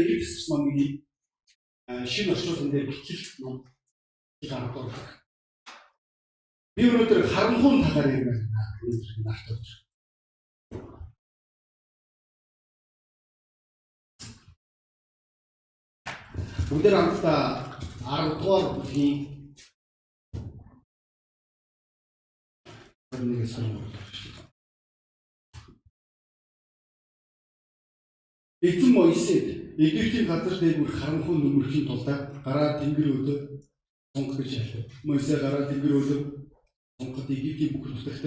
ирэх гэсэн номыг шинэ орчуулсан дээр бичлэл ном гаргаж орлоо. Би өнөөдөр харанхуун талаар ярих байна. Өнөөдөр нарт өдөр. Өнөөдөр хамтдаа 10 дугаар бүлгийн нэг сонирхол Эзэн Моисед Египтийн газар дээр бүр харанхуй нөмөрхийн тулд гараа тэнгэр өлөө сонгох гэж яллаа. Моисе гараа тэнгэр өлөө сонгоход Египтийн бүх нутагт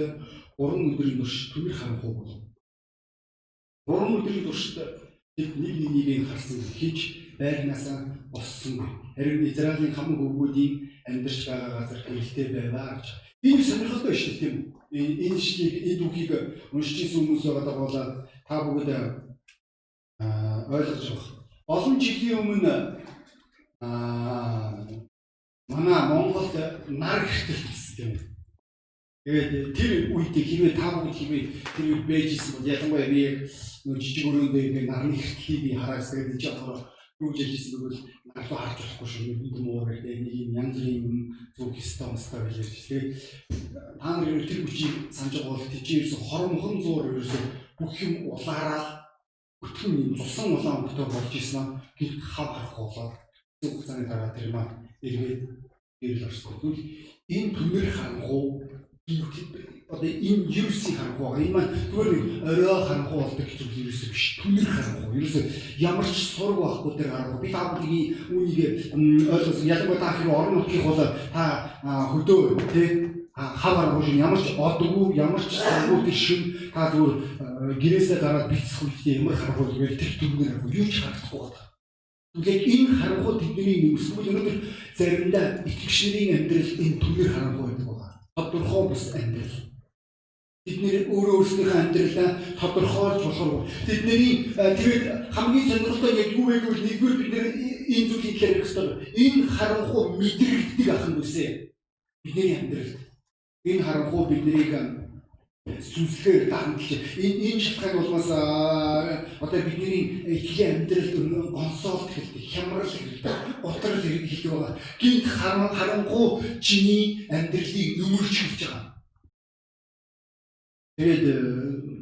3 өдрийн турш түмэр харанхуй болов. 3 өдрийн турш тэд нэг нэг нэгийг харсан хич байрнаасаа боссонгүй. Харин Израилийн хамаг өвгүүдийн амьдарч байгаа газар гэрэлтэй байваа гэж. Энэ сонирхолтой дээ тийм үү? Энэ шгийг энэ дүүхийг уншиж ирсэн хүмүүс байгаа бол та бүгд ойлгож байгаа. Олон жилийн өмнө аа манай Монголд нар гэртэл гэсэн юм. Тэгээд тэр үед хэрвээ та бүгд хэрвээ тэр үед бэжсэн бол ялангуяа би нөө жижиг өрөөндөө ингээ нарны хэртлийг би хараад тэгээд чи одоо юу гэж хэлсэн бөгөөд нартай харж болохгүй шүү. Бид муу гэдэг нэг юм янз бүрийн юм зүг систем өстой гэж ярьж. Тэгээд та нар тэр хүчийг санаж байгаа бол тийчээрсэн хормхон зуур ерөөсөө бүх юм улаараа бүтгэн юм цусан улаан өнгөтэй болж нь гинт хав харах болоод зөв хугацааны дараа тэр маа эргээд ирэл орсон. Тэгвэл энэ түмэр харанхуу одоо энэ юусын харанхуу энэ маань зүгээр нэг орой харанхуу болдог гэж юусэн биш түмэр харанхуу. Юусэн ямар ч сураг байхгүй тэр харанхуу. Би та бүхний үүнийг ойлгосон. Ялангуяа та хэрэг орон нутгийн бол та хөдөө тий хавар гоош ямар ч одгүй ямар ч сангуут шин та зүгээр гэрээсээ гараад бэлцэх үедээ ямар харахгүй тэгэл тэр харахгүй юу ч харахгүй байна. Тэгээд энэ харанхуй тэдний нэмсгүүл өнөөдөр заримдаа итгэгчнэрийн амьдрал энэ түнээр харанхуй байдаг байна. Тодорхой бус амьдрал. Тэдний өөрөө өөрсдийнхөө амьдралаа тодорхойлж болохоор тэдний тэгээд хамгийн сонирхолтой юу вэ гэвэл нэгдүгээр бид нэр энэ зүйлийг хэлэх хэрэгтэй. Энэ харанхуй мэдрэгддэг ахын үсэ. Бидний амьдрал Энэ харанхуй биднийг сүнслэгээр хандж энэ энэ шалтгаан болмоос одоо бидний итгэлийн амьдралд гонсоолт хэлдэг, хямрал хэлдэг, утрал хэлдэг байгаа. Гинт харан харанхуй чиний амьдралыг нөмөрч хэлж байгаа. Тэгээд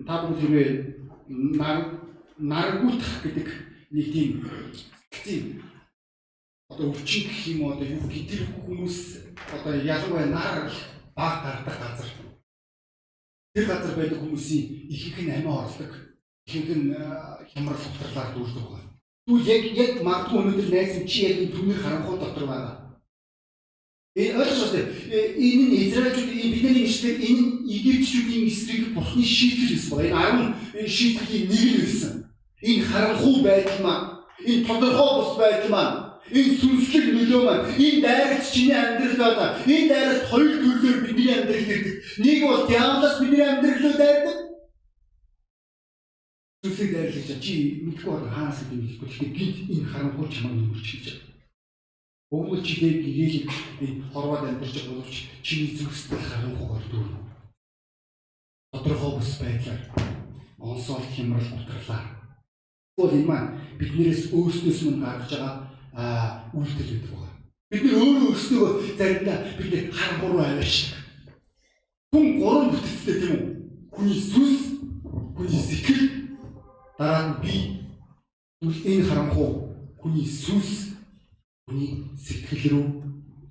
та бүхэн хэрвээ нар наргуулах гэдэг нэг тийм тийм одоо өвчин гэх юм одоо юу гэдэг хүмүүс одоо ялангуяа нар баг гардаг газар. Тэр газар байдаг хүмүүсийн ихэнх нь амиа орлог, ихэнх нь хямрал утрлаар дүүрдэг байна. Тэгвэл яг яг магадгүй өнөөдөр найз чи яг түнэр харанхуй дотор байгаа. Энэ ойлгож байна. Энэ нь Израильчүүд энэ бидний ишлэл энэ Египтчүүдийн эсрэг Бурхны шийдэл байна. Энэ 10 шийдэлийн нэг нь байсан. Энэ харанхуй байдал маань, энэ тодорхой бус байдал маань энэ сүнслэг нөлөө маань энэ дайрагч чиний амьдрал байна. Энэ дайрагт хоёр төрлөөр бидний амьдрал ирдэг. Нэг бол дьяволоос бидний амьдралыг дайрдаг. Сүнслэг дайрлагч чи мэдгүй бол хаанаас гэдэг хэлэхгүй. Тэгэхээр гинт энэ харанхуй чамаа нэмэрч хийж байгаа. Өвгөл чи дээд гэгээлийг хорвоод амьдарч боловч чиний зүгсдэл харанхуйгаар дүүрнэ. Тодорхой бус байдлаар онсоол хямрал утгарлаа. Тэгвэл энэ маань биднээс өөрснөөс мөн гаргаж байгаа үйлдэл гэдэг байна. Бид нар өөрөө өөрсдөө заримдаа бид нар харанхуй руу аваачдаг. Хүн гурван бүтцтэй тийм үү? Хүний сүнс, хүний сэтгэл, дараа нь би. Тэгвэл энэ харанхуй хүний сүнс, хүний сэтгэл рүү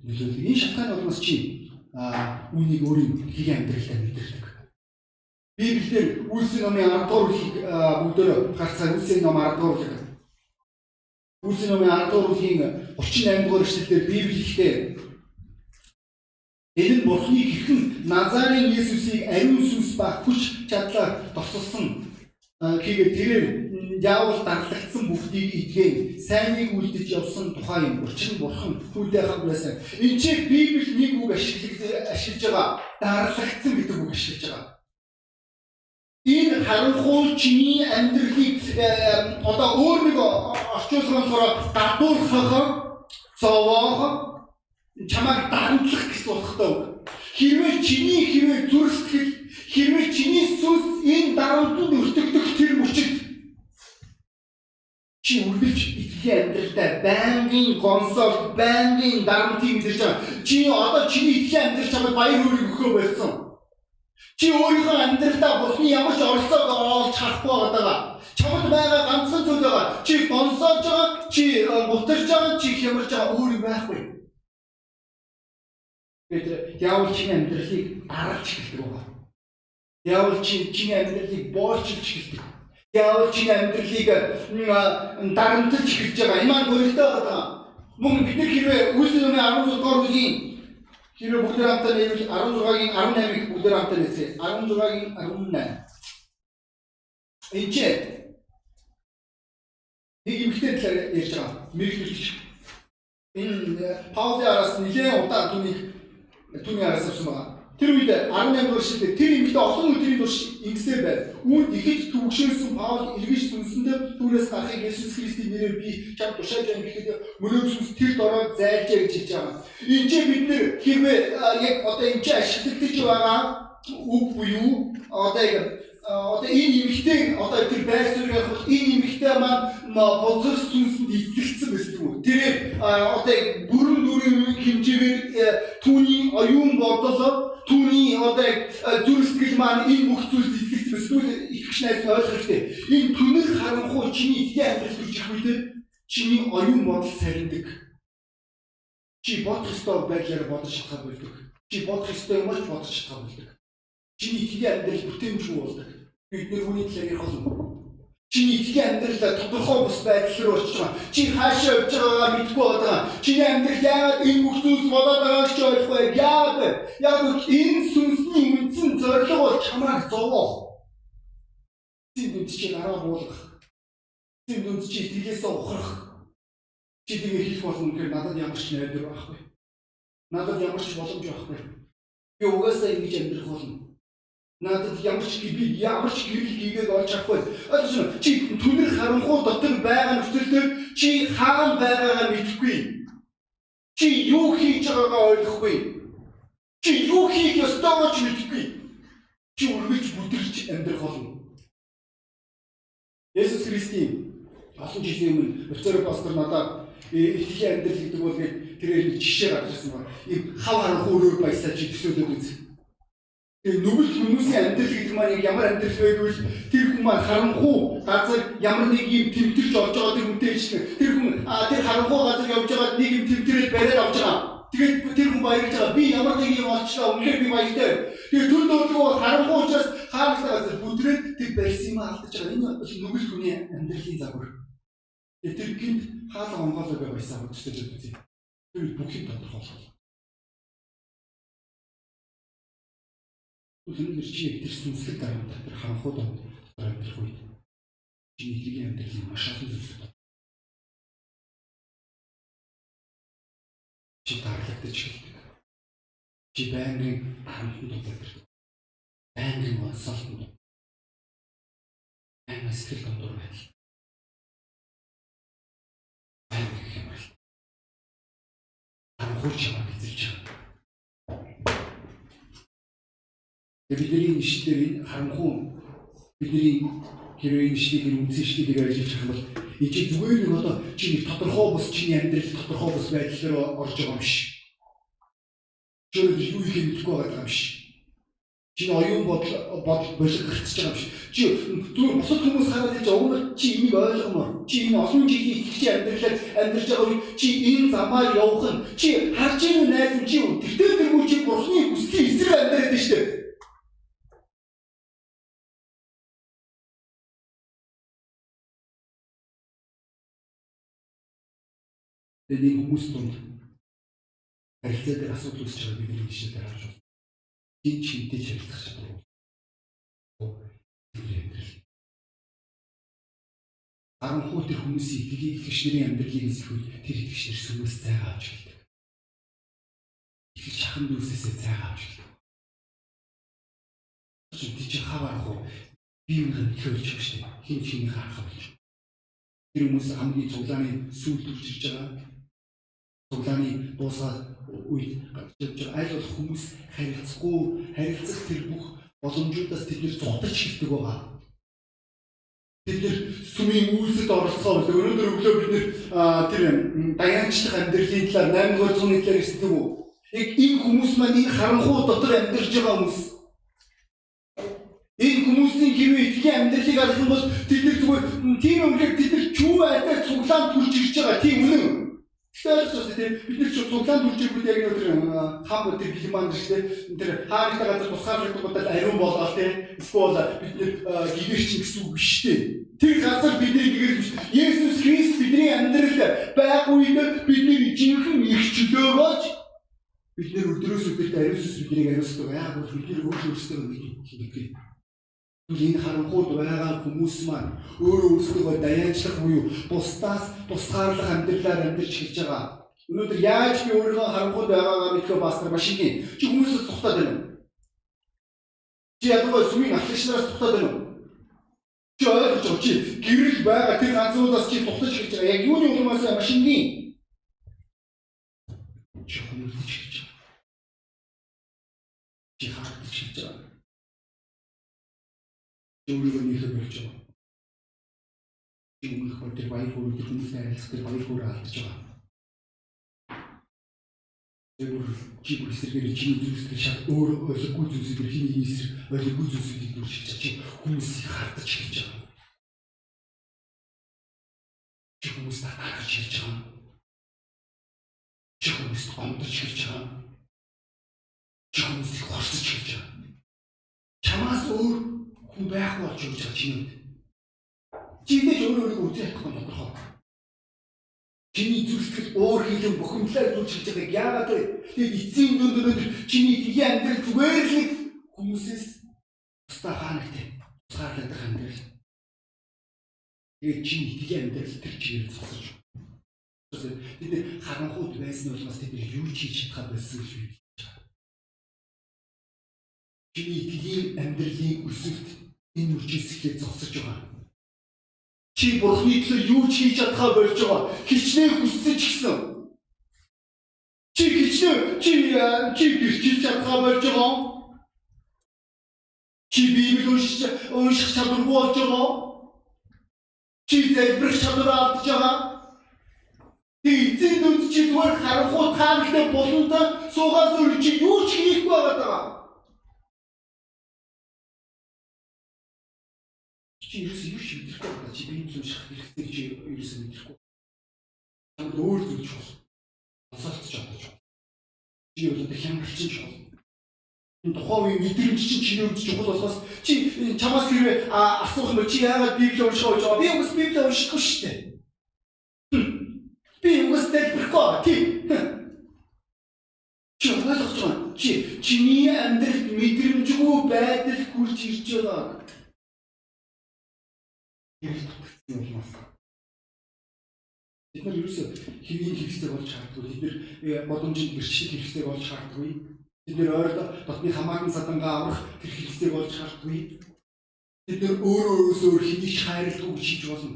нөлөөлөг. Энэ шалтгаан болмос чи а үнийг өөрийн хэлхий амьдралдаа мэдэрдэг. Библиэр үйлсийн номын 10 дугаар бүгдөө харцаа үйлсийн ном 10 дугаар Үлсийн номын 10 дугаар бүлгийн 38 дугаар эшлэлдэр Библи ихтэй Энэ нь Бурхны хэрхэн Назарын Есүсийг ариун сүнс ба хүч чадлаар тосолсон. Хийгээд тэрээр яавал дарлагдсан бүгдийг идгэн сайныг үлдэж явсан тухай юм. Учир нь бурхан хүлээ хамлаасан. Энд чи Библи нэг үг ашиглаж ашиглаж байгаа. Дарлагдсан гэдэг үг ашиглаж байгаа. Энэ харанхуй чиний амьдралыг одоо өөр нэг орчуулгын гадуурхах, зовоох, чамайг дарамтлах гэсэн утгатай үг. Хэрвээ чиний хэрвээ зүрх сэтгэл хэрвээ чиний сүнс энэ дарамтанд өртөгдөх тэр мөчид чи үргэлж итгэлийн амьдралдаа байнгын гонсол, байнгын дарамтыг мэдэрч байгаа. Чи одоо чиний итгэлийн амьдрал чамд баяр хөөргийг өгөхөө болсон. Чи өөрийнхөө амьдралдаа Бурхны ямар ч оролцоог олж харахгүй байгаа. Чамд байгаа ганцхан зүйл байгаа. Чи гонсоож байгаа, чи мутарж байгаа, чи хямарж байгаа өөр юм байхгүй. Тэгээд яавал чиний амьдралыг даралж эхэлдэг байгаа. Яавал чи чиний амьдралыг боолчилж эхэлдэг. Яавал чиний амьдралыг дарамтлж эхэлж байгаа. Имаа гөрөлтэй байгаа. Мөн бид хэрвээ үйлс юмны 16 дугаар бүлгийн хэрвээ бүгд хамтаа нэмж 16-гийн 18-ыг бүгд хамтаа нэцээ. 16-гийн 18. Энд нэг эмэгтэй талаар ярьж байгаа. Мэргэжлэгч. Энэ Паулийн араас нэлээд удаа түүнийг түүний араас авсан байна. Тэр үед 18 дугаар шилдэг тэр эмэгтэй олон өдрийн турш ингэсээр байв. Үүнд ихэд түгшээсэн Паул эргэж сүнсэндээ түүнээс гарахыг Есүс Христийн нэрээр би чам тушааж юм гэхэд мөрөө сүнс тэр дорой зайлжээ гэж хэлж байгаа. Энд чинь бид нэр хэрвээ яг одоо энэ чинь ашиглагдаж байгаа үг буюу одоо яг одоо энэ эмэгтэй одоо тэр байр суурь явах энэ эмэгтэй маань бузар сүнсэнд эзлэгдсэн байсан юм. Тэр одоо бүрэн дүрийн хэмжээгээр э, түүний оюун бодол түүний одоо зүрх сэтгэл маань энэ бүх зүйлд эзлэгдсэн эсвэл итгэж найз ойлгох хэрэгтэй. Энэ түнэр харанхуй чиний итгэн амьдрал гэж их үед чиний оюун бодол сарндаг. Чи бодох ёстой байдлаар бодож болдог. Чи бодох ёстой юм ч бодож болдог. Чиний итгэн амьдрал бүтээмжгүй болдог. Бид нэр талаар ярих болно. Чиний итгэн амьдрал тодорхой бус байдал руу орчих байгаа. Чи хаашаа явж байгаагаа мэдэхгүй байгаа. Чиний амьдрал яагаад энэ бүх зүйлс болоод байгааг ч ойлгохгүй. Яагаад? Яг энэ сүнсний үндсэн зорилго бол чамайг зовоох. Ти дүнд чи гараа буулгах. Ти дүнд чи итгэлээс ухрах. Чи тэгээ хийх болно гэхээр надад ямар ч найдвар байхгүй. Надад ямар ч боломж байхгүй. Би угаасаа ингэж амьдрах болно надад ямар ч би ямар ч гэрэл хийгээд олж авахгүй. Ойлгож байна. Чи түнэр харанхуй дотор байгаа нөхцөлдөр чи хаана байгаагаа мэдэхгүй. Чи юу хийж байгаагаа ойлгохгүй. Чи юу хийх ёстойгоо ч мэдэхгүй. Чи үргэлж бүдэрч амьдрах болно. Есүс Христийн олон жилийн өмнө өцөр пастор надад итгэлийн амьдрал гэдэг бол тэрээр нэг жишээ гаргаж ирсэн байна. Ийм хав харанхуй өрөө баясаа чи төсөөлөд үз. Нүгэлт хүмүүсийн амьдрал гэдэг маань яг ямар амьдрал гэвэл тэр хүн маань харанхуй газар ямар нэг юм тэмтэрч орж байгаа тэр хүнтэй ижилхэн тэр хүн тэр харанхуй газар явж байгаа нэг юм тэмтрээд бариад авч байгаа. Тэгээд тэр хүн баярлж байгаа. Би ямар нэг юм олчлаа үнэхээр би баяртай. Тэгээд түн дөрвөө харанхуй учраас хаалт газар бүдрээд тэр барьсан юм алдаж байгаа. Энэ бол нүгэлт хүний амьдралын загвар. Тэр гинт хаалга онгоолоо байсан хөдөлсөд үзье. Тэр бүхий тодорхойлох. Өнөөдөр чи тэр сүнслэг дарамт тэр ханхууд амьдрах үед чи итгэлийн амьдрал маш олон зүйлс чи таарлагдаж эхэлдэг. Чи байнгын харамтанд дутагддаг. Байнгын онцолтод байнгын сэтгэл дундуур байдал. Байнгын хэмэл. Харамхууч яваад эзэлж байгаа. Бидний ишлэлээр харанхуй бидний хэрвээ энэ ишлэлийг үндсэн ишлэлийг ажиллаж байгаа бол энэ чи зүгээр нэг одоо чи нэг тодорхой бус чиний амьдрал тодорхой бус байдал руу орж байгаа юм биш. Чөөр юу их мэдэхгүй байгаа юм биш. Чиний оюун бодол бодол болиг гарцж байгаа юм биш. Чи зүгээр бусад хүмүүс хараад иж өвөр чи энийг ойлгомоор чи энэ олон жилийн итгэж амьдралаар амьдарч байгаа үед чи энэ замаар явах нь чи харж ийм найз чи тэгтээ тэргүй чи бурхны хүслийн эсрэг амьдраад байна шүү дээ. Тэгээд нэг хүмүүс дунд харилцаа дээр асуудал үүсэж байгаа бидний жишээ дээр харж байна. Жин чинтэй харилцах чадвар. харанхуй тэр хүмүүсийн итгэлийн итгэгчнэрийн амьдралыг эзэхүүл тэр итгэгчнэр сүмээс зайгаа авч гэлдэг. Итгэж чахан дүүсээсээ зайгаа авч гэлдэг. Чи тийч хаваарах уу? Би юм хэлж өгч дээ. Хин чиний харах болж. Тэр хүмүүс хамгийн цуглааны сүүлд үрж ирж байгаа. Цуглааны дуусаад үед гарч аль болох хүмүүс харилцахгүй харилцах тэр бүх боломжуудаас тэд нэр зогтож хэлдэг байгаа. Бид нэр сүмийн үйлсэд оролцоо бол өнөөдөр өглөө бид нэр тэр даянчлах амьдралын талаар 8 дугаар зууны талаар ирсэн үү? Яг энэ хүмүүс маань энэ харанхуй дотор амьдарч байгаа хүмүүс. Энэ хүмүүсийн хэрвээ итгэлийн амьдралыг харах юм бол тэд нар зүгээр тийм өмлөг тэд нар чүү айдаа цуглаанд хүрч ирж байгаа тийм үнэн. Тэгэхээр тийм бид нар ч цуглаанд үржигүүд яг нэг хам тэр бэлман шүү дээ. Тэр хаагтай газар тусгаар шигдгуудад ариун болгоол тийм эсвэл бид нар гэгэрч гэсэн үг шүү дээ. Тэр газар бидний гэгэрч Есүс Христ бидний амьдралд байх үед бид нар жинхэнэ ихчлөө болж бид нар өдрөөс өдөрт ариун сүс биднийг ариусдаг. Яг бол бид нар өөр өөрсдөө мэддэг. Энэ харанхууд байгаа хүмүүс маань өөрөө өөрсдөө даяачлах буюу бусдаас тусгаарлах амьдралаар амьдарч эхэлж байгаа. Өнөөдөр яаж би өөрийнхөө харанхууд байгаагаа мэдхөө пастор машингийн чи хүмүүсээс тухтаад байна уу? Чи ядгаа сүмийн ахлагчнараас тухтаад байна уу? Чи ойлгож байгаа чи гэрэл байгаа тэр ганцуудаас чи тухтаж эхэлж байгаа. Яг юуны улмаас машингийн чи хүмүүст хэлж байгаа. Чи хаад хэлж байгаа өөрийгөө нөхөр болж байгаа. Хор тэр баяр хөөр тэр хүмүүстэй харилцах тэр баяр хөөр алдаж байгаа. Тэр чи бүр эсрэгээр чиний зүйлсээр шал өөр ойлгохгүй зүйлсээр чиний эсрэг ойлгохгүй зүйлсийг дүршиж чи хүмүүсийг хардаж хэлж байгаа. Чи хүмүүст татаж хэлж байгаа. Чи хүмүүст гомдож хэлж байгаа. Чи хүмүүсийг хорсож хэлж байгаа. Чамаас өөр хүн байхгүй болж өгч байгаа чиний. Чи идэж өөр өөрийгөө үзэх чадахгүй тодорхой. Чиний зүсгэл өөр хийлэн бухимдлаар зүж хийж байгааг яагаад вэ? Тэгээд эцсийн дүнд өнөөдөр чиний тгий амьдрал зүгээр л хүмүүсээс тусдаа хаанагтай тусгаарлах амьдрал. Тэгээд чиний тгий амьдрал тэр чигээр зогсож. Тэгээд харанхууд байсан бол бас тэд юу ч хийж чадхаа байсан шүү. Чиний тгийн амьдралын өсөлт энэ үржисгэлээ зогсож байгаа. Чи бурхны төлөө юу ч хийж чадхаа болж байгаа. Хичнээн хүсэж гисэн. Чи хичнээн чи чи гэрчилж чадхаа болж байгаа. Чи Библийг уншиж унших чадваргүй болж байгаа. Чи залбирах чадвар алдж байгаа. Эцэг нүд чи зүгээр харанхуй таамагтай болонд суугаас өөр чи юу ч хийхгүй байгаа. Чи ерөөсөө юу ч мэдрэхгүй байна. Чи зүйл шахах хэрэгтэй чи ерөөсөө мэдрэхгүй. Чамд өөр зүйл ч болно. Босоолт ч бодож байна. Чи өөрөдөө хямралчин ч болно. Энэ тухайн үеийн мэдрэмж чинь чиний үед чухал болохоос чи чамаас хэрвээ асуух юм чи яагаад библи унших гэж байгаа? Би үгс библи уншихгүй шүү дээ. Би дэлбэрэхгүй байгаа тийм. Чи ойлгож байгаа. Чи чиний амьдралд мэдрэмжгүй байдал хүрч ирж байгаа хэрэгт бүтсэн юм байна. Бид нар ерөөсөө хэвийн хэрэгцээ болж шаардлагагүй. Бид нар э, бодомжинд гэрчлэл хэрэгцээ болж шаардлагагүй. Бид нар ойр дотны хамаатан садангаа аврах тэр хэрэгцээ болж шаардлагагүй. Бид нар өөрөө өөрөөсөө өөр хэнийг хайрладаг шийдэж болно.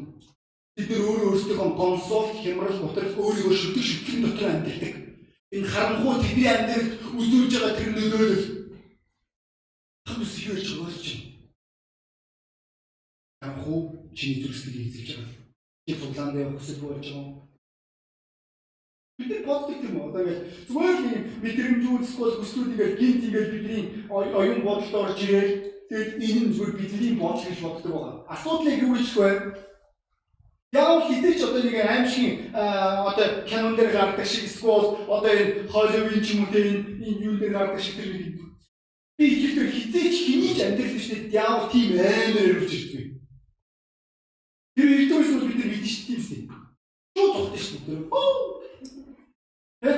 Бид нар өөрөө өөрсдийнхөө гонсол хямрал готрол өөрийгөө шүтэг шүтгэн дотор амьддаг. Энэ харанхуй тэдний амьдралд үзүүлж байгаа тэр нөлөөлөл хамс ярьж байгаа ч юм хуу чиний зүрхсэлийг эзэлж байгаа. Чи цуглаанд явах хүсэл болж байгаа. Бид нар боддог юм одоо ингээд зүгээр нэг мэдрэмжүүд эсвэл хүслүүд ингээд гинт ингээд бидний оюун бодолд орж ирээд тэгээд энэ нь зүгээр бидний бодол гэж боддог байгаа. Асуудлыг юу гэж вэ? Яг хитэж одоо нэг аимшиг одоо кинон дээр гардаг шиг эсвэл одоо энэ Холливуд ч юм уу тэр энэ юу дээр гардаг шиг тэр нэг би ихтэй хитэж хэний ч амьдрал биш дээ. Яг тийм амар өрж ирдэг. Тэр эрдэнэс бол бид нар мэдэн шүү дээ тийм ээ. Шууд тогтсон шүү дээ. Оо. Э?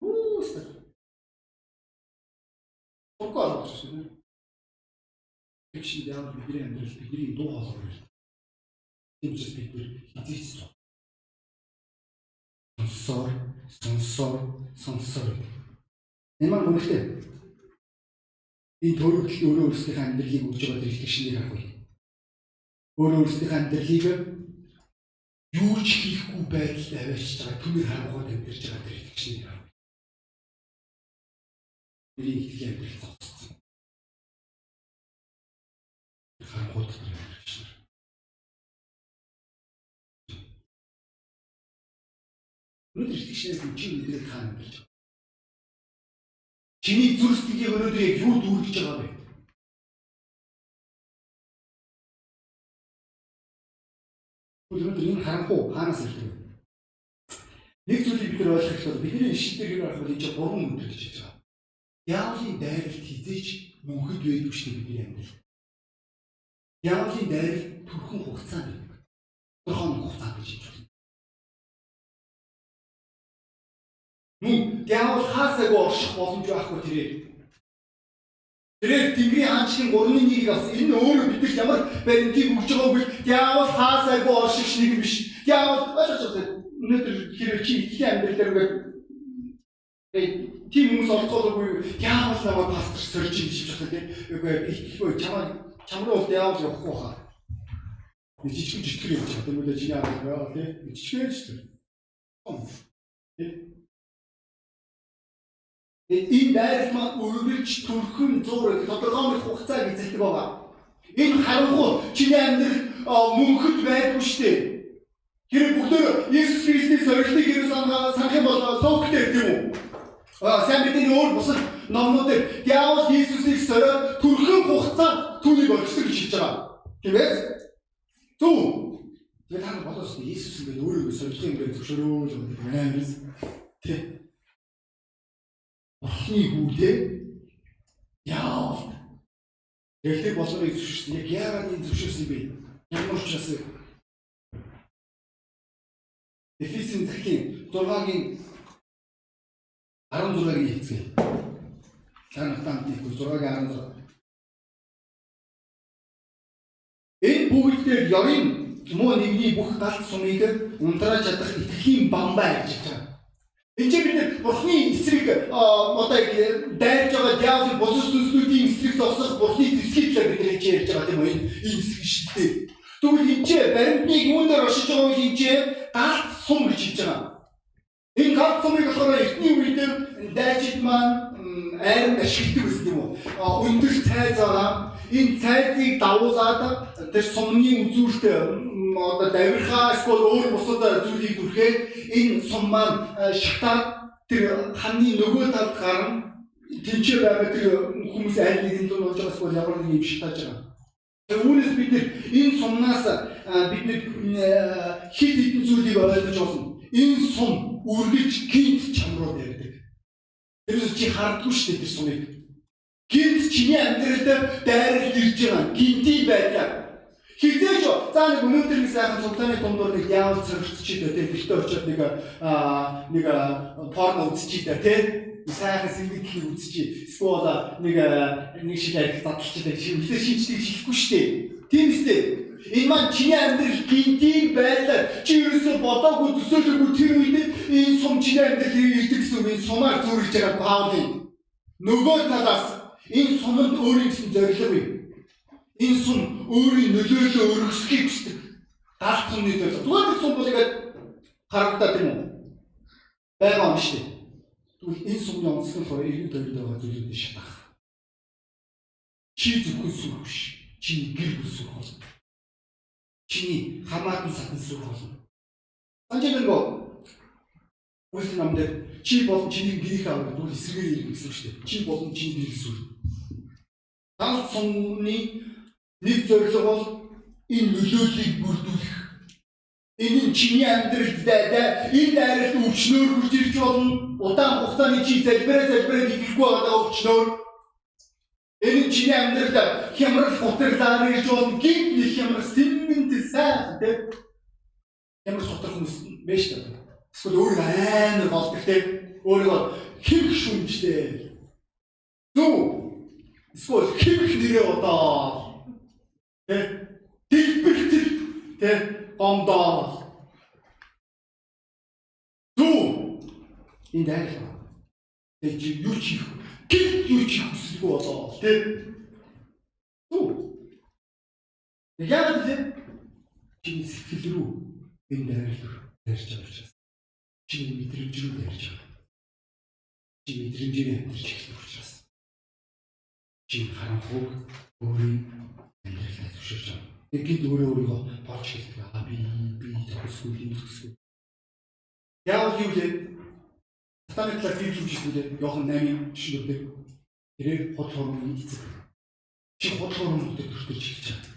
Оо ста. Тогтоо авах шүү дээ. Тэгшин яа бидний амьдрал бидний дуу хоолой. Тэмчээс бид нэр хизээч сонсоор сонсоор сонсоор энэ маань үнэхээр энэ төрөлт өөрөө өөрсдийнхээ амьдралыг өгж байгаа тэр их шинийг харах үе. Өөрөө өөрсдийнхээ амьдралыг юу ч хийхгүй байдалд аваачж байгаа түмэр харангууд амьдарч байгаа тэр шинийг харах. Бидний итгэлийн амьдрал зогссон. Харангууд амьдарч байна. Өнөөдөр итгэжнээс чи өнөөдөр хаана амьдарч байна? Чиний зүрх сэтгэлийг өнөөдөр яг юу дүүргэж байгаа вэ? Өнөөдөр энэ харанхуу хаанаас ирдэг вэ? Нэг зүйлийг бид нар ойлгох хэрэгтэй. Бидний ишин дээр юу байх вэ? Чинь гурван өндөр гэж хэлж байгаа. Яавлын дайралт хизээч мөнхөд байдаг шүү дээ бидний амьдрал. Яавлын дайралт төрхөн хугацаанд байдаг. Тодорхой хугацаанд гэж хэлж байна. Мөн диавол хаасаагүй орших боломж байхгүй тэрээр. Тэрээр Тэнгэрийн хаанчлын 3-1-ийг бас энэ өөрөө бидэрт ямар баримтыг өгж байгааг бол диавол хаасаагүй орших нэг юм биш. Диавол ойлгож байна. Өнөөдөр хэрэг чи итгэлийн амьдралаар ингээд тийм хүмүүс олцоолоогүй диавол намайг пастор сорж юм шиг байна тийм. Үгүй итгэхгүй чамаа чам руу бол диавол явахгүй хаа. Жижиг жижиг юм чад. Тэгвэл чиний аа тийм. Жижиг шүү дээ. Тийм Энэ байрал маань үргэлж төрхөн зур тодорхой хугацааг эзэлдэг байгаа. Энэ харанхуй чиний амьдрал мөнхөд байдгүй шүү дээ. Тэр бүгдөө Иесус Христийн сорилтыг юу санах юм бол логтэй тийм үү? Аа сайн бидний өөр бусад номнууд диавол Иесусыг сориод төрхөн хугацаанд түүнийг орхисон гэж хэлж байгаа. Тийм ээ? Зөв. Тэгээд та нар бодоос Иесус ингээд өөрөө сорилтын ингээд зөвшөөрөөл амирс. Тийм Бурхны хүүдээ яавал Тэгтээ болгоны зөвшөөрсөн. Яг яагаад энэ зөвшөөрсөн бэ? Ямар учраас Эфесийн захидлын 6-гийн 16-гийн хэсэг. Танах таамт 6-гийн 16. Энэ бүгд дээр ёрын муу нэгний бүх галт сумыг унтрааж чадах итгэлийн бамбай гэж байна. Энд бид бурхны эсрэг одоо дайрж байгаа диавол босос зүснүүдийн эсрэг зогсох бурхны зэвсгийг бид нар хийж ярьж байгаа тийм үү? Энэ эсрэг шилтэй. Тэгвэл энэ чинь баримтныг үүнээр оршиж байгаа үе энэ чинь галт сум гэж хэлж байгаа. Энэ галт сумыг болохоор эртний үед дайчид маань айрын ашигладаг гэсэн юм уу? Өндөр цайз байгаа. Энэ цайзыг дагуулад тэр сумны үзүүрт одоо давирхаа эсвэл өөр бусад зүйлийг дүрхээд энэ сум маань шатаад тэр ханы нөгөө талд гарна тэнцээ байгаа тэр хүмүүс аль нэгэн л болж байгаа эсвэл ямар нэг юм шатааж байгаа. Үүнээс бид энэ сумнаас бид хит хитэн зүйлийг ойлгож болно. Энэ сум үргэлж гинт чам руу ярьдаг. Тэрс чи хардгүй шүү дээ тэр сумыг. Гинт чиний амьдралд дайрал ирж байгаа. Гинти байлаа Хизээч за нэг өнөөдөр нэг сайхан цуглааны дундуур нэг яавал цогцчихэд тэ бэлтээ очиод нэг нэг порно үзчихийдэ тэ сайхан сэргийдлийг үзчихий. Эсвэл нэг нэг шиг ажил таталчихдээ шивлээ шинжлэх шихгүй штэ. Тийм үстэй. Энэ маань чиний амьдрал гинтийн байлаа. Чи ерөөсө бодоогүй төсөөлөөгүй тэр үед энэ сум чиний амьдрал ирдэг гэсэн үг. Сумаар зүрхэж байгаа Паулын нөгөө талаас энэ сумд өөрийн гэсэн зорилго юм Энэ сум өөрийн нөлөөлөө өргөсөхийг хүсдэг. Галт сумны зорилго. Зүгээр сум бол ингээд харагдаад тийм үү? Байгаа юм шүү дээ. Тэгвэл энэ сумны онцлог болохоор иргэн тойронд байгаа зүйлүүдийг шатах. Чи зөвхөн сүрх биш. Чиний гэр бүл сүрх болно. Чиний хамаатан сатан сүрх болно. Анжаалагөө Үсэн намд чи болон чиний гэрийнхээ аврал бол эсрэгээр ирэх гэсэн шүү дээ. Чи болон чиний гэр сүр. Галт сумны Нэг зорилго бол энэ нөлөөллийг бүрдүүлэх. Энэ нь чиний амьдралд дайдаа энэ дайралт өвчнөөр хүрч ирж болно. Удаан хугацааны чи залбираа залбираа ихэхгүй байгаа өвчнөөр. Энэ нь чиний амьдралд хямрал гутарлаар ирж болно. Гинт нэг хямрал сэммэнт сайн тэ. Ямар сутар хүмүүс мэш та. Эсвэл өөр амар болдог тэ. Өөрөө хэмх шүнжтэй. Зүг. Эсвэл хэмх нэрээ одоо Тэ дэлбэртэл тэ гомдоо. Зүү энэ дайрал. Тэг чи юу чи гэл юу чи хүсэлгүй болоо тий. Зүү. Яг л чиний сэтгэл рүү энэ руу дайрч байгаа учраас чиний мэдрэмж рүү дайрч байгаа. Чи мэдрэмжээр амьдарч эхлэх учраас чи харанхуг өөрийн амьдралаа зөвшөөрч байгаа. Гид өөрөө өөрийгөө борч хэлдэг. Аа би би төсгүй юм төсгүй. Яг юу лээ? Сатаны талаар би юу хийх вэ? Йохан 8-ын жишээлүүдээр тэрээр хот хормын эцэг. Чи хот хормын дээр төртөж хэлж байгаа.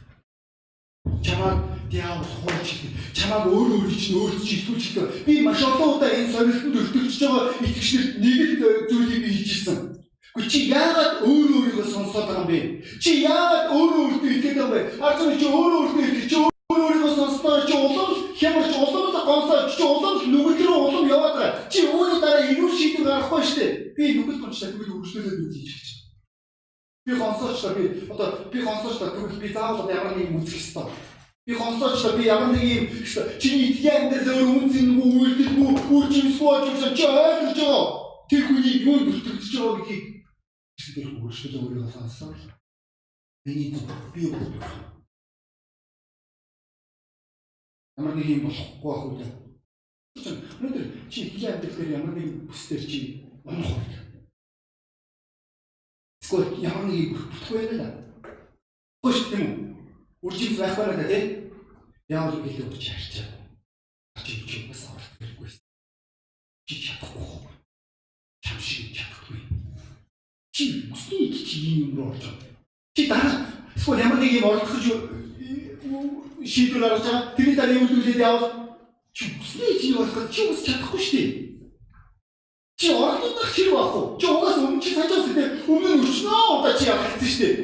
Чамаа диавол хуульч хэлдэг. Чамааг өөр өөр чинь өөрт чинь итгүүлж хэлдэг. Би маш олон удаа энэ сорилтанд өртөгч байгаа итгэгчнэрт нэг л зүйлийг би хийжсэн. Гэхдээ чи яагаад өөр өөрийгөө сонсоод байгаа юм бэ? Чи яагаад өөр өөртөө итгэдэг юм бэ? Нь чи өөр өөртөө итгэж өөр өөрийгөө сонсноор чи улам хямарч улам л гонсоо чи улам нүгэл рүү улам яваад байгаа. Чи өөрийн дараа инүүр шийдвэр гаргахгүй шүү дээ. Би нүгэл гончлаа тэгвэл үргэлжлүүлээд үгүй хийж гэж. Би гонсоочлаа би одоо би гонсоочлаа тэгвэл би заавал ямар нэг юм үзэх ёстой. Би гонсоочлаа би ямар нэг юм чиний итгэн амьдрал өөр үнцэнгүй үйлдэлгүй үржимсгүй очиж чи ойлгож байгаа. Тэр хүний юунд бүртгэж байгаа гэдгийг тэр хөршил өөрийгөө сонссон. Миний би юу Ямар нэг юм болохгүй байх үү? Өнөөдөр чи хилийн амьдрал дээр ямар нэг бүсдэр чи унах уу? Эсвэл ямар нэг юм бүтгэхгүй байна да. Хөөш тийм үү? Үржимс байх байна да тий? Яавал гэлээ урч харчаа. Чи чи бас авах хэрэггүй. Чи чадахгүй. Чам шиг чадахгүй. Чи өсний чи юм руу орж байгаа. Чи дараа эсвэл ямар нэг юм оролцож шийдвэр гаргаж байгаа. Тэрний дараа юу зүйлээд явал чи бүсний чи болох чи ус чадахгүй шүү дээ. Чи оролдох хэрэг байхгүй. Чи угаас өмнө чи сажаас үү өмнө өчнөө удаа чи явагдсан шүү дээ.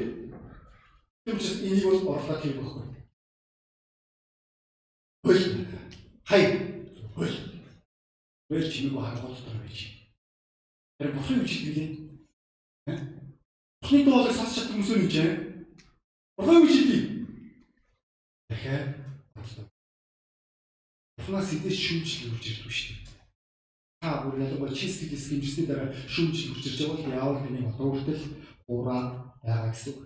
Тэр учраас энийг бол орлоо хэрэг байхгүй. Хөл хай хөл хөл чимээг харгуул төр байж. Тэр бусын үчиг гэлээ. Бусны доолыг сонсч чадсан хүмүүс үү нэ? Бурхан үчиг дахиад бодлоо. Бурханаас эдээс шүүмжлэл үрж ирдэг шүү дээ. Та бүр ялангуяа чи сэтгэл эсгэмжсэний дараа шүүмжлэл үрж ирж байгаа бол яавал тэний хотоортол ураа байгаа гэсэн үг.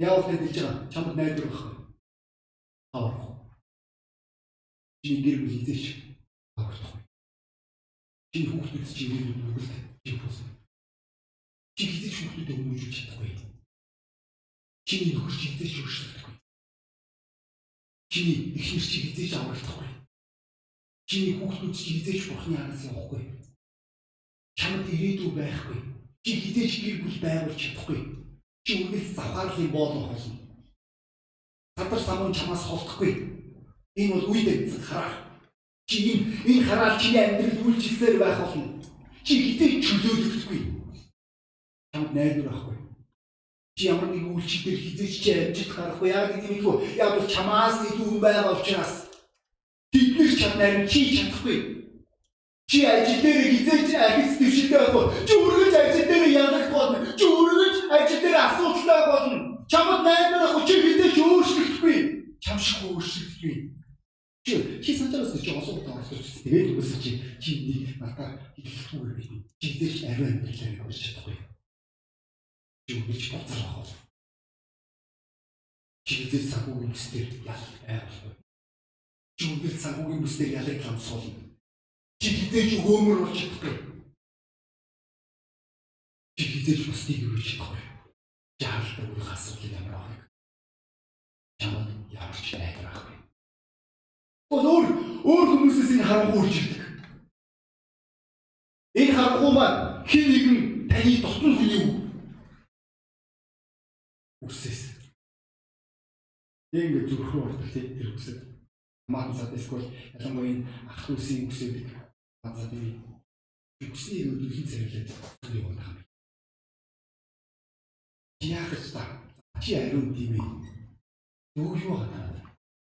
Яавал диж байгаа чамд найдвар байхгүй. Авах. Чи гэр бүл эзэж авах. Чи хүүхдүүд чи бүгд чи хүсэ. Чи хийж хүүхдүүдэд хүмүүжүүлж чадахгүй. Чиний нөхөр чи хизээч өршөлдөхгүй. Чиний эхнэр чи хизээч аврагдахгүй. Чиний хүүхдүүд чи хизээч бурхны араас явахгүй. Чамд ирээдүй байхгүй. Чи хизээч гэр бүл байгуулж чадахгүй. Чи үргэлж завхаарлын боол болно. Садар самун чамаас холдохгүй. Энэ бол үе дэвцэх хараа. Чи энэ энэ хараал чиний амьдрал үйлчлэлээр байх болно. Чи хизээч чөлөөлөгдөхгүй. Чамд найдвар байхгүй Чи ямар нэг үйлчлэлээр хизээч чи амжилт гарах вэ? Яг гэдэг юм уу? Яг бол чамаас илүү хүн байгаа учраас тэд нар чам нарийн чи чадахгүй. Чи ажил дээр хизээч архис төвшөлтэй байх уу? Чи үргэлж ажил дээр янах болно. Чи үргэлж ажил дээр асуудалтай болно. Чамд найдвар ах чи хизээч өөрчлөгдөхгүй. Чам шиг өөрчлөгдөхгүй. Чи чи санаараас чи осоо таахгүй. Тэгээд үгүйс чи чи нэг надад хэлэхгүй байх. Чи хизээч ариун амьдралаа өөрчилж чадахгүй юу гэж боцрох бол чигдэл санхүүгийн бүсдэр ял айхгүй чигдэл санхүүгийн бүсдэр ялыг хамсуулна. Чи хизээж өгөөмөр болж чадахгүй. Чи хизээж бусдыг өрөж чадахгүй? Жаалтай үеийн асуудал ямар авах. Чамд ямар ч авахгүй бол өөр өөр хүмүүсээс энэ харанхуй үрж ирдэг. Энэ харанхуй маань хин нэгэн таны дотн хүний үсээс. Яг ингэ зүрхрүү ортол тэр үсэд хамаатансаад эсвэл ялангуяа энэ ах үсийн үсэд хазаад ийм үсний өдрийн зэрэглээд юу юм байна. Яг ч та чи ариун тийм ээ. Юу юу хатаа.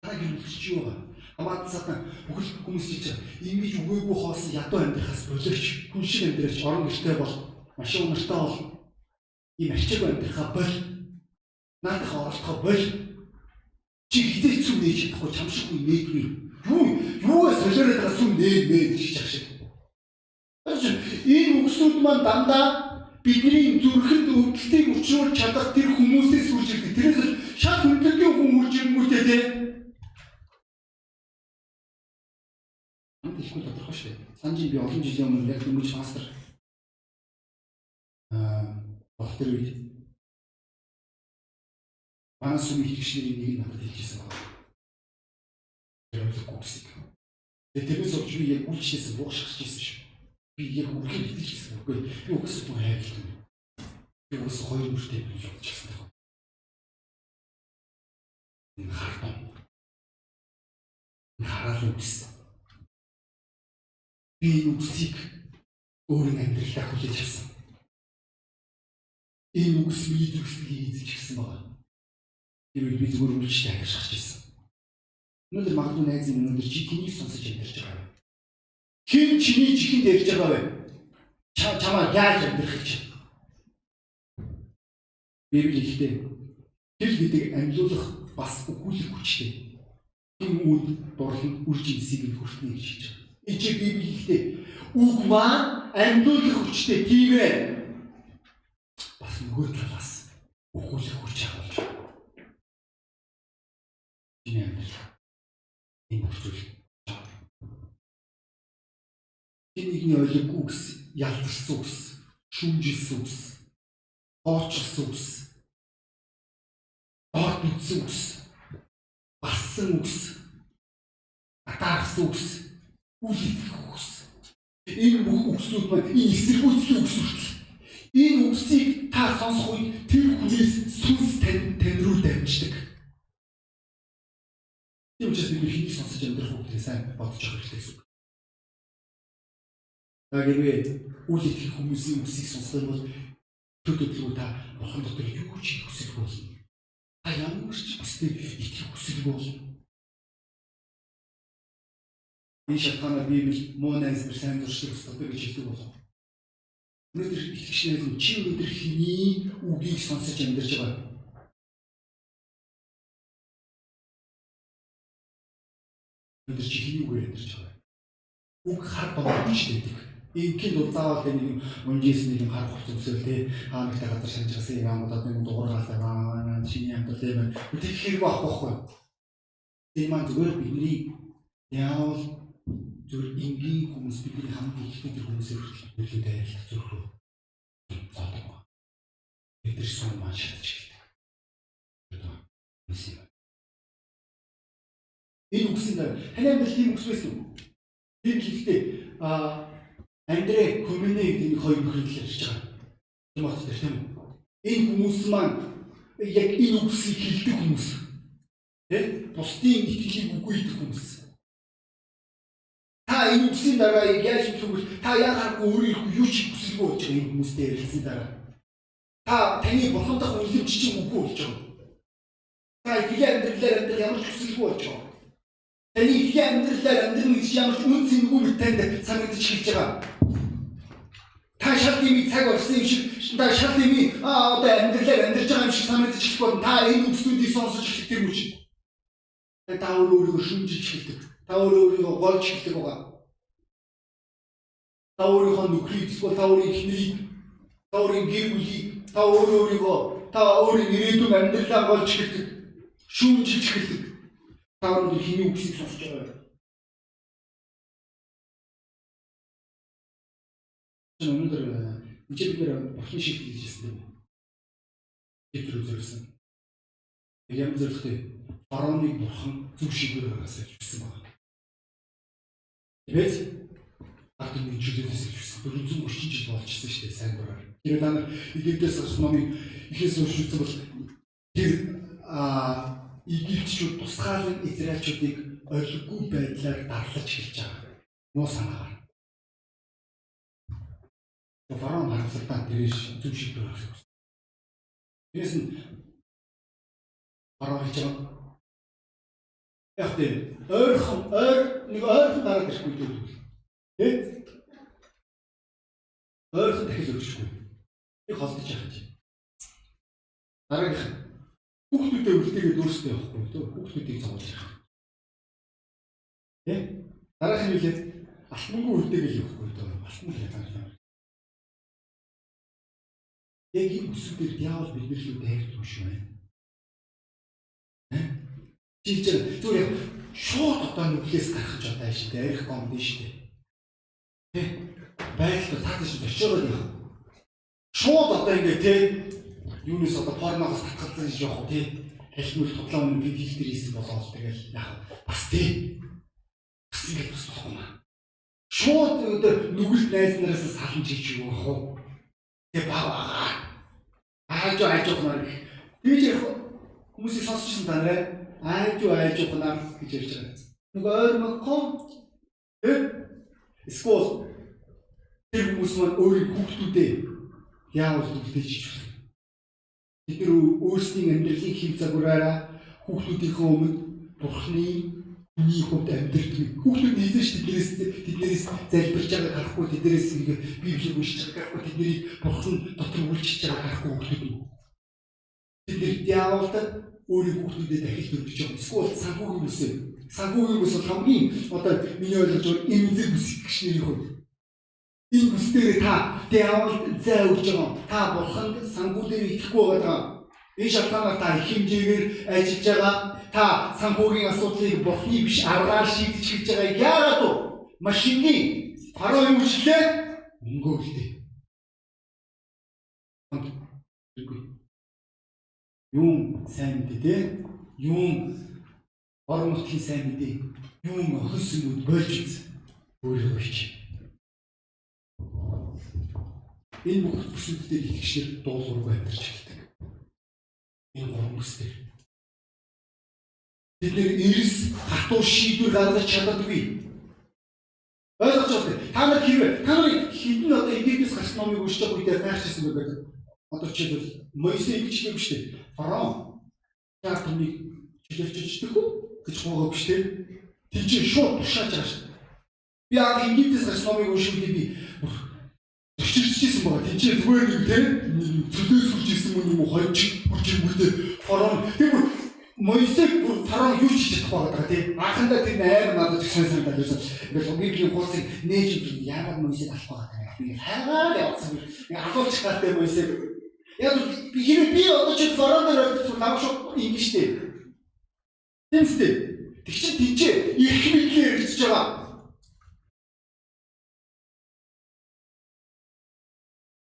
Та гэрэлч юу байгаа. Хамаатансаад бүхэл хүмүүс чинь ингэж өгөөгүй хоосон ядуу амьдрахаас боловч хүн шиг амьдраач орон гэртэй бол машин унартай бол ийм арчиг амьдрахаа бол наадах оролцоо бол Чи хизээ зүг нээж чадахгүй чамшиггүй нээдгүй. Юу юугаа солиороод байгаа сүм нээд нээд гэж чах шиг. Энэ үгсүүд маань дандаа бидний зүрхэнд өвдөлтийг учруулж чадах тэр хүмүүсээс үрж ирдэг. Тэрээс шал хүндрэлгийн хүн үрж ирэнгүүтээ те. Амт ихгүй тодорхой шүү. Санжи би олон жилийн өмнө яг дөнгөж мастер аа болох тэр үед манай сүм ихчнэрийн нэг надад хэлчихсэн байна. Ойлгохгүй гэсэн. Тэгээд тэрнээс болж би яг үйлчлээсээ буушгаж ирсэн шүү. Би яг үргэлж хэлчихсэн. Үгүй би үгс бүх хайрлаа. Би үгс хоёр бүртээ би явуулчихсан. Энэ хартаа. Хараад үгс. Би үгсийг өөрийн амьдралдаа хүлээж авсан. Энэ үгс миний зүрхсэлийг эзэж гисэн байна. Тэр үед би зүгээр үлчтэй ажиллаж ирсэн. Өнөөдөр магадгүй найз минь өнөөдөр чи тэнийг сонсож амьдарч байгаа юм. Хэн чиний чихэнд ярьж байгаа вэ? Чамаа яаж амьдрах гэж? Библи ихтэй хэл гэдэг амьлуулах бас өгүүлэх хүчтэй. Тэм үд дурлал үржин сийг хүртнэ гэж хэлж байгаа. Эцэг Библи ихтэй үг маань амьлуулах хүчтэй тийм ээ. Бас нөгөө талаас өгүүлэх хүч агуулж байна. Чиний амьдрал энэ хүчтэй Энийг ойлгохгүй үгс, ялцсан үгс, шүүмжилсэн үгс, хоочилсан үгс, доод бүтсэн үгс, бассан үгс, атаарсан үгс, үл идэх үгс. Энэ бүх үгсүүд маань энэ эсэргүүцлийн үгс үртэл. Энэ үгсийг та сонсох үед тэр хүнээс сүнс тань тань руу дамждаг. Тийм учраас бид хэнийг сонсож амьдрах үгтэй сайн бодож авах хэрэгтэй гэсэн. Яг хэрвээ үл итгэх хүмүүсийн үсийг сонсох бол төдөлгөө та бурхан дотор юу ч хүсэх болно. Та ямар ч үстэй итгэх хүсэл болно. Энэ шалтгаанаар Библи муу найз нар сайн дуршлаг өсдөг гэж хэлдэг болов. Өнөөдөр итгэгч найз нь чи өнөөдөр хэний үгийг сонсож амьдарч байгаа. Өнөөдөр чи хэний үгээр амьдарч байгаа. Үг хар болгоомжтой гэдэг Ингийн бол заавал нэг унжээс нэг хар хувц өсөөл те хаанагтай газар шанчрасан юм одоо нэг дуургаалаа аа чиний амтал тийм үү хэрэг байхгүй. Тийм маань зүгээр бидний яавал зүгээр энгийн хүмүүс бидний хамгийн ихтэй тэр хүмүүсээр нөлөөтэй ажиллах рүү зоодог. Бид тэр сум маань шатж эхэлдэг. Энэ үгсэнд амьдрал тийм үгс байсан уу? Тийм хэлэхдээ а Андрей Комине гэдэг хоёр бүхэл ярьж байгаа. Тийм тэр тийм үү? Энэ хүмүүс маань яг энэ үгсийг хэлдэг хүмүүс. Тэ? Бусдын итгэлийг үгүй идэх хүмүүс. Та энэ үгсийн дараа яаж хэлэх вэ? Та яагаад өөрийнхөө юу ч хүсэлгүй болж байгаа энэ хүмүүстэй ярилцсан дараа. Та таны бурхандах үнэлэмж чинь үгүй болж байгаа. Та итгэлийн амьдралаар амьдрал ямар ч хүсэлгүй болж байгаа. Таны итгэлийн амьдралаар амьдрах гэж ямар ч үн цэнгүй мэт танд санагдаж эхэлж байгаа. Та шал дими цаг орсон юм шиг та шал дими аа одоо амьдралаар амьдарч байгаа юм шиг санагдаж эхлэх бол та энэ үгсүүдийг сонсож эхлэх юм уу? Та өөрөө өөрийгөө шүмжилж эхэлдэг. Та өөрөө өөрийгөө голж эхэлдэг байгаа. Та өөрийнхөө нөхрийг эсвэл та өөрийн эхнэрийг та өөрийн гэр бүлийг та өөрөө өөрийгөө та өөрийн ирээдүйн амьдралаа голж эхэлдэг. Шүүмжилж эхэлдэг Та өнөөдөр хиний үгсийг сонсож байгаа. Өнөөдөр бичиг дээр бурхан шиг хэлжсэн юм. Петр үзэрсэн. Ямар зөвхөн фараоныг бурхан зөв шигээр хараасаа хэлсэн байна. Тэгээд ард нэг жилээс хэлсэн. 430 жил болчихсон шүү дээ сайн дураар. Тэр та нар эдгээс сумын ихээс уншсан бол тэр а Египтчүүд тусгаалan Израильчуудыг ойлгохгүй байдлаар дарлаж хэлж байгаа. Муу санаагаар. Фараон харамсалтай тэрэж зүг шийдвэр гаргах. Тэрээс нь фараон хэлж байгаа. Яг тийм ойрхон ойр нэг ойрхон гараад ирэхгүй дээ. Тэ? Ойрхон дахиж өгчихгүй. Би холдож яах гэж. Дараагийнх Хүүхдүүдээ үлдээгээд өөрсдөө явахгүй төө хүүхдүүдийг зовоож явах. Тэ? Дараагийн нь үлээ алтангүй үлдээгээл явахгүй төө алтан хэлээ. Яг энэ бүсүүдээр диавол бидний лүү дайрдаг юм шүү байна. Жилж зүгээр яг шууд одоо нүглээс гарах гэж одоо шүү дээ. Арих гомд нь шүү дээ. Тэ? Байгаль таад шүү очиороо яах. Шууд одоо ингэ тэ юунаас одоо порноос татгалзсан гэж явах тий. Хэлмэл тоглоом нь бид хил дээр хийсэн болоод тэгэл яах бас тий. Бас ингэ бас болохгүй. Шууд одоо нүгэлт найз нараас салан чийж явах уу. Тэ баг байгаа. Ааж ааж ухнаар тэгж яг хүмүүсийг сонсчихсан та нэрээ ааж ааж ухнаар гэж ярьж байгаа. Нэг ойр мөхгүй тий. Эсвэл тэр хүмүүс маань өөрийн хүүхдүүдээ яавал үлдээж ичсэн Бид нар өөрсдийн амьдралын хэв загвараараа хүүхдүүдийнхээ өмнө Бурхны хүний хувьд амьдрдаг. Хүүхдүүд нэгэн ш тэднээс тэднээс залбирч байгааг харахгүй тэднээс ингээ Библийг уншиж байгааг харахгүй тэднийг Бурхан дотор үлчиж байгааг харахгүй хүүхдүүд. Бид нар диаволд өөрийн хүүхдүүдэд дахиж төрөж байгаа. Эсвэл санхүүгийн үсэ. Санхүүгийн үс бол хамгийн одоо миний ойлгож байгаа эмзэг үс гэх нэрийн хувьд Энэ бүсдээр та диавол зай өгж байгаа. Та бурханд санхүү дээр итгэхгүй байгаа. Энэ шалтгаанаар та их хэмжээгээр ажиллаж байгаа. Та санхүүгийн асуудлыг бурхны биш аргаар шийдэж хийж байгаа. Яагаад вэ? Машины пароо юм шлээ өнгөөлтэй. Юм сайн мэдээ те. Юм орон нутгийн сайн мэдээ. Юм охис юм болж үз. Өөрөө хич. Энэ бүх бүсүүдээр итгэгчнэр дуулуургүй амьдарч эхэлдэг. Энэ гурван бүсдэр. Бид нэр эрс хатуу шийдвэр гаргаж чаддаггүй. Ойлгож байна. Та нар хэрвээ та нар хідэн одоо Египтээс гарсан номыг уншиж байгаа үедээ гайхчихсан байдаг. Одоо жишээлбэл Моисей итгэжлээ биш үү? Фараон яа түүнийг чөлөөлчихдөг үү гэж хуугаа биш үү? Тийч шууд тушааж байгаа шүү. Би аа Египтээс гарсан номыг уншиж би Өчирчсэн Тинчээ зүгээр нэг те төлөөс үрж исэн юм уу хойч үрж юм үү те фарон тийм Моисек бүр фарон юу ч чадах байгаа тий. Анхандаа тэр амар надад сайн санагдаад байсан. Ингээл Библийн хуудсыг нээж юм яагаад Моисек алах байгаа юм. Ингээл хайгаад явсан. Ингээл алуулчих гахтай Моисек. Яг би хэрэг би одоо чи фарон дээр орчих намайг шууд ингэ штэ. Тэмстэй. Тэг чи тинчээ их мэдлээ хэрэгжиж байгаа.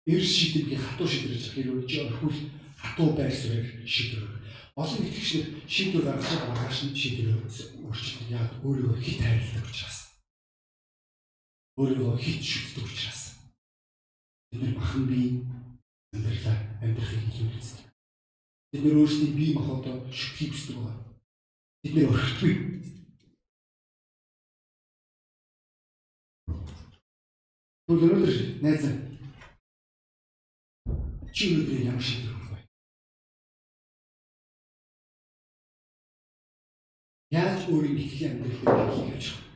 Эрс шийдвэрийг хатуу шийдвэрж чи орхивол хатуу байр суурь шийдвэр. Олон итгэгчид шийдвэр гаргаж маргааш нь шийдвэр өөрчлөлт яг өөрийгөө хит хайрладаг учраас. Өөрийгөө хит шүтдэг учраас. Бид махан бие амьдралаа амьдрахыг хэлүүлсэн. Бид нар өөрсдийн бие махбодоо шүтгэх хүсдэг байгаа. Бид нар орхитгүй. Өнөөдөр найз чи өнөөдөр ямар шийдвэр өгөх вэ? Яаж өөрийн итгэлийн амьдралыг хийж явах вэ?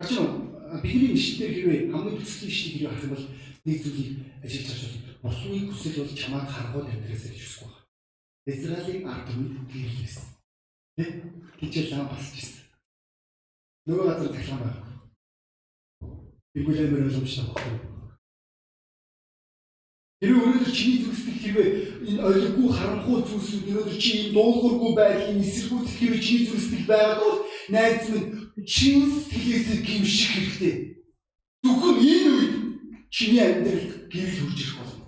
Ачаа бидний нэштээр хэрвээ хамгийн төслийн ишлэг хэрвээ харах юм бол нэг зүйлийг ажиллаж харж байна. Бурхны хүсэл бол чамайг харгуул амьдраасаа гэж хүсэх байна. Израилийн ард түмэнд гэрэлсэн. Тэ? Тийчээ лам басч ирсэн. Нөгөө газар цахилгаан байна. Бигүүл амир ойлгомжтой баггүй. Хэрвээ өнөөдөр чиний зүрхсэл хэрвээ энэ ойлгохгүй харанхуй зүйлсүүд өнөөдөр чи энэ дуулуургүй байдлын эсэргүүцэх хэрвээ чиний зүрхсэл байгаад бол найз минь чин сэтгэлээс гимших хэрэгтэй. Зөвхөн энэ үед чиний амьдралд гэрэл хурж ирэх болно.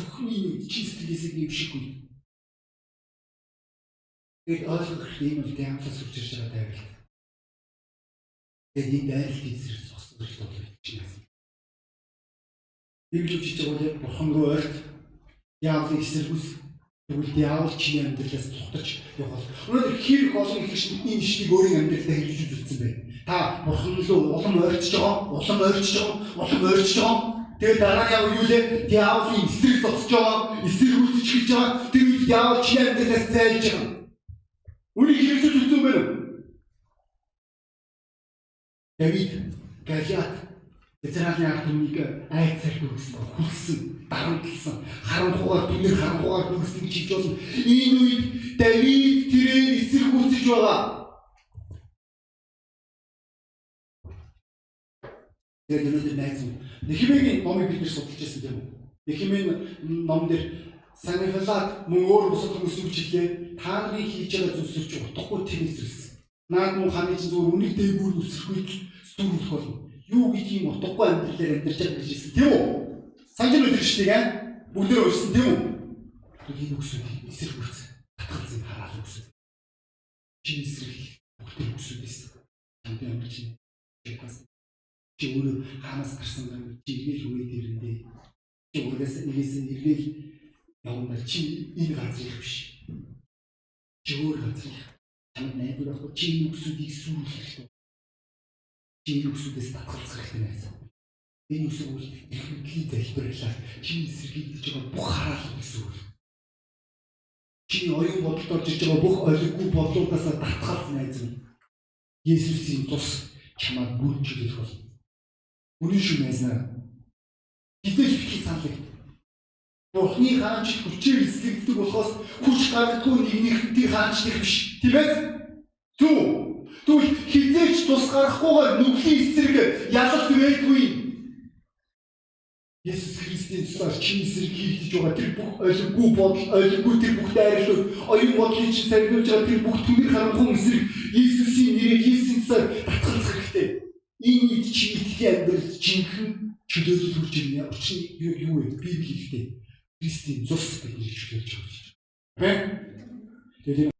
Зөвхөн энэ үед чин сэтгэлээс гимших үед. Тэгээд ойлгох хэрэгтэй юм л ямтлаас сурч ирж байгаа даа. Тэгээд энэ дайралт эсрэг зогсож байгаа чинь Библи үжиж байгаа бол бурхан руу ойрт яавлын эсэргүүс тэгвэл диавол чиний амьдралаас цухтаж явах. Өнөөдөр хэрэг олон шиг энэ шнийг өөрийн амьдралдаа хэрэгжиж үзсэн байна. Та бурхан руу улам ойртож байгаа, улам ойртож байгаа, улам ойртож байгаа. Тэгээд дараа яв юу лээ? Диаволын эсрэг зогсож байгаа, эсэргүүцэж эхэлж байгаа. Тэр үед диавол чиний амьдралаас зайлж байгаа. Үнийг хэрэгжиж үзсэн байна? Давид Галиат Израилийн ард түмнийг айцаар дүрсэн, хүлсэн, дарамтлсан, харанхугаар түнэр харанхугаар дүрсэн гэж хэлж болно. Энэ үед Давид тэрээр эсэргүүцэж байгаа. Тэгээд өнөөдөр найз минь Нехимегийн номыг бид нэр судалж байсан тийм үү? Нехимийн ном дээр Санифалат мөн өөр бусад хүмүүс үг жилээ. Та нарын хийж байгаа зүйлсийг чи утгагүй тэнэсэрсэн. Наад мөн ханы чинь зүгээр үнийг дээгүүр үсрэхгүй зүрхлэх болно. Юу гэж юм утгагүй амьдралаар амьдарч байгаа гэж хэлсэн тийм үү? Өдөр шүү дээ. Бүгдээ уурсан тийм үү? Энэ үгсүүд эсрэг үрцэн. Татгалзын хараал үгсүүд. Чи эсрэг бүгдээ үгсүүд байсан. Чамд амьдарч байна. Чи өөрөө хаанаас гарсан юм чи эргэл үе дээрээ. Чи өөрөөс нэгээс эргэл явна чи энэ газрын биш. Чи өөр газрын. Чамд найдвар авах чи энэ үгсүүдийг сүрүүлэх хэрэгтэй. Чи энэ үгсүүдээс татгалзах хэрэгтэй найз. Энэ үгсүүд бол эрхэмлэлийн залбирлаар чи эсэргийгдэж байгаа бүх хараал гэсэн үг. Чиний оюун бодолд орж иж байгаа бүх олиггүй бодлуудаас татгалз найз минь. Есүсийн тус чамайг бүрчилэх болно. Үнэн шүү найзнаа. Хизээж битгий саналыг Бурхны хаанч хүчээр эслэгддэг болохоос хүч гаргадгүй нэгнийхний хаанчлах биш. Тийм ээ? Зүг. Тэгвэл хизээч тус гарахгүйгээр нүглийн эсрэг ялалт байдгүй. Есүс Христийн тусаар чиний эсрэг хийгдэж байгаа тэр бүх ойлгомгүй бодол, ойлгомгүй тэр бүх дайрлууд, оюун бодлыг чинь сарниулж байгаа тэр бүх түнэр харанхуй эсрэг Иесусийн нэрээр Иесусийн тусаар татгалзах хэрэгтэй. Энэ үед чи итгэлийн амьдрал жинхэнэ чөлөөлөл хүрч ирнэ. Учир нь юу вэ? Библи хэлдэг. Христийн цус нэр чөлөөлж байгаа. Бэ? Тэгээд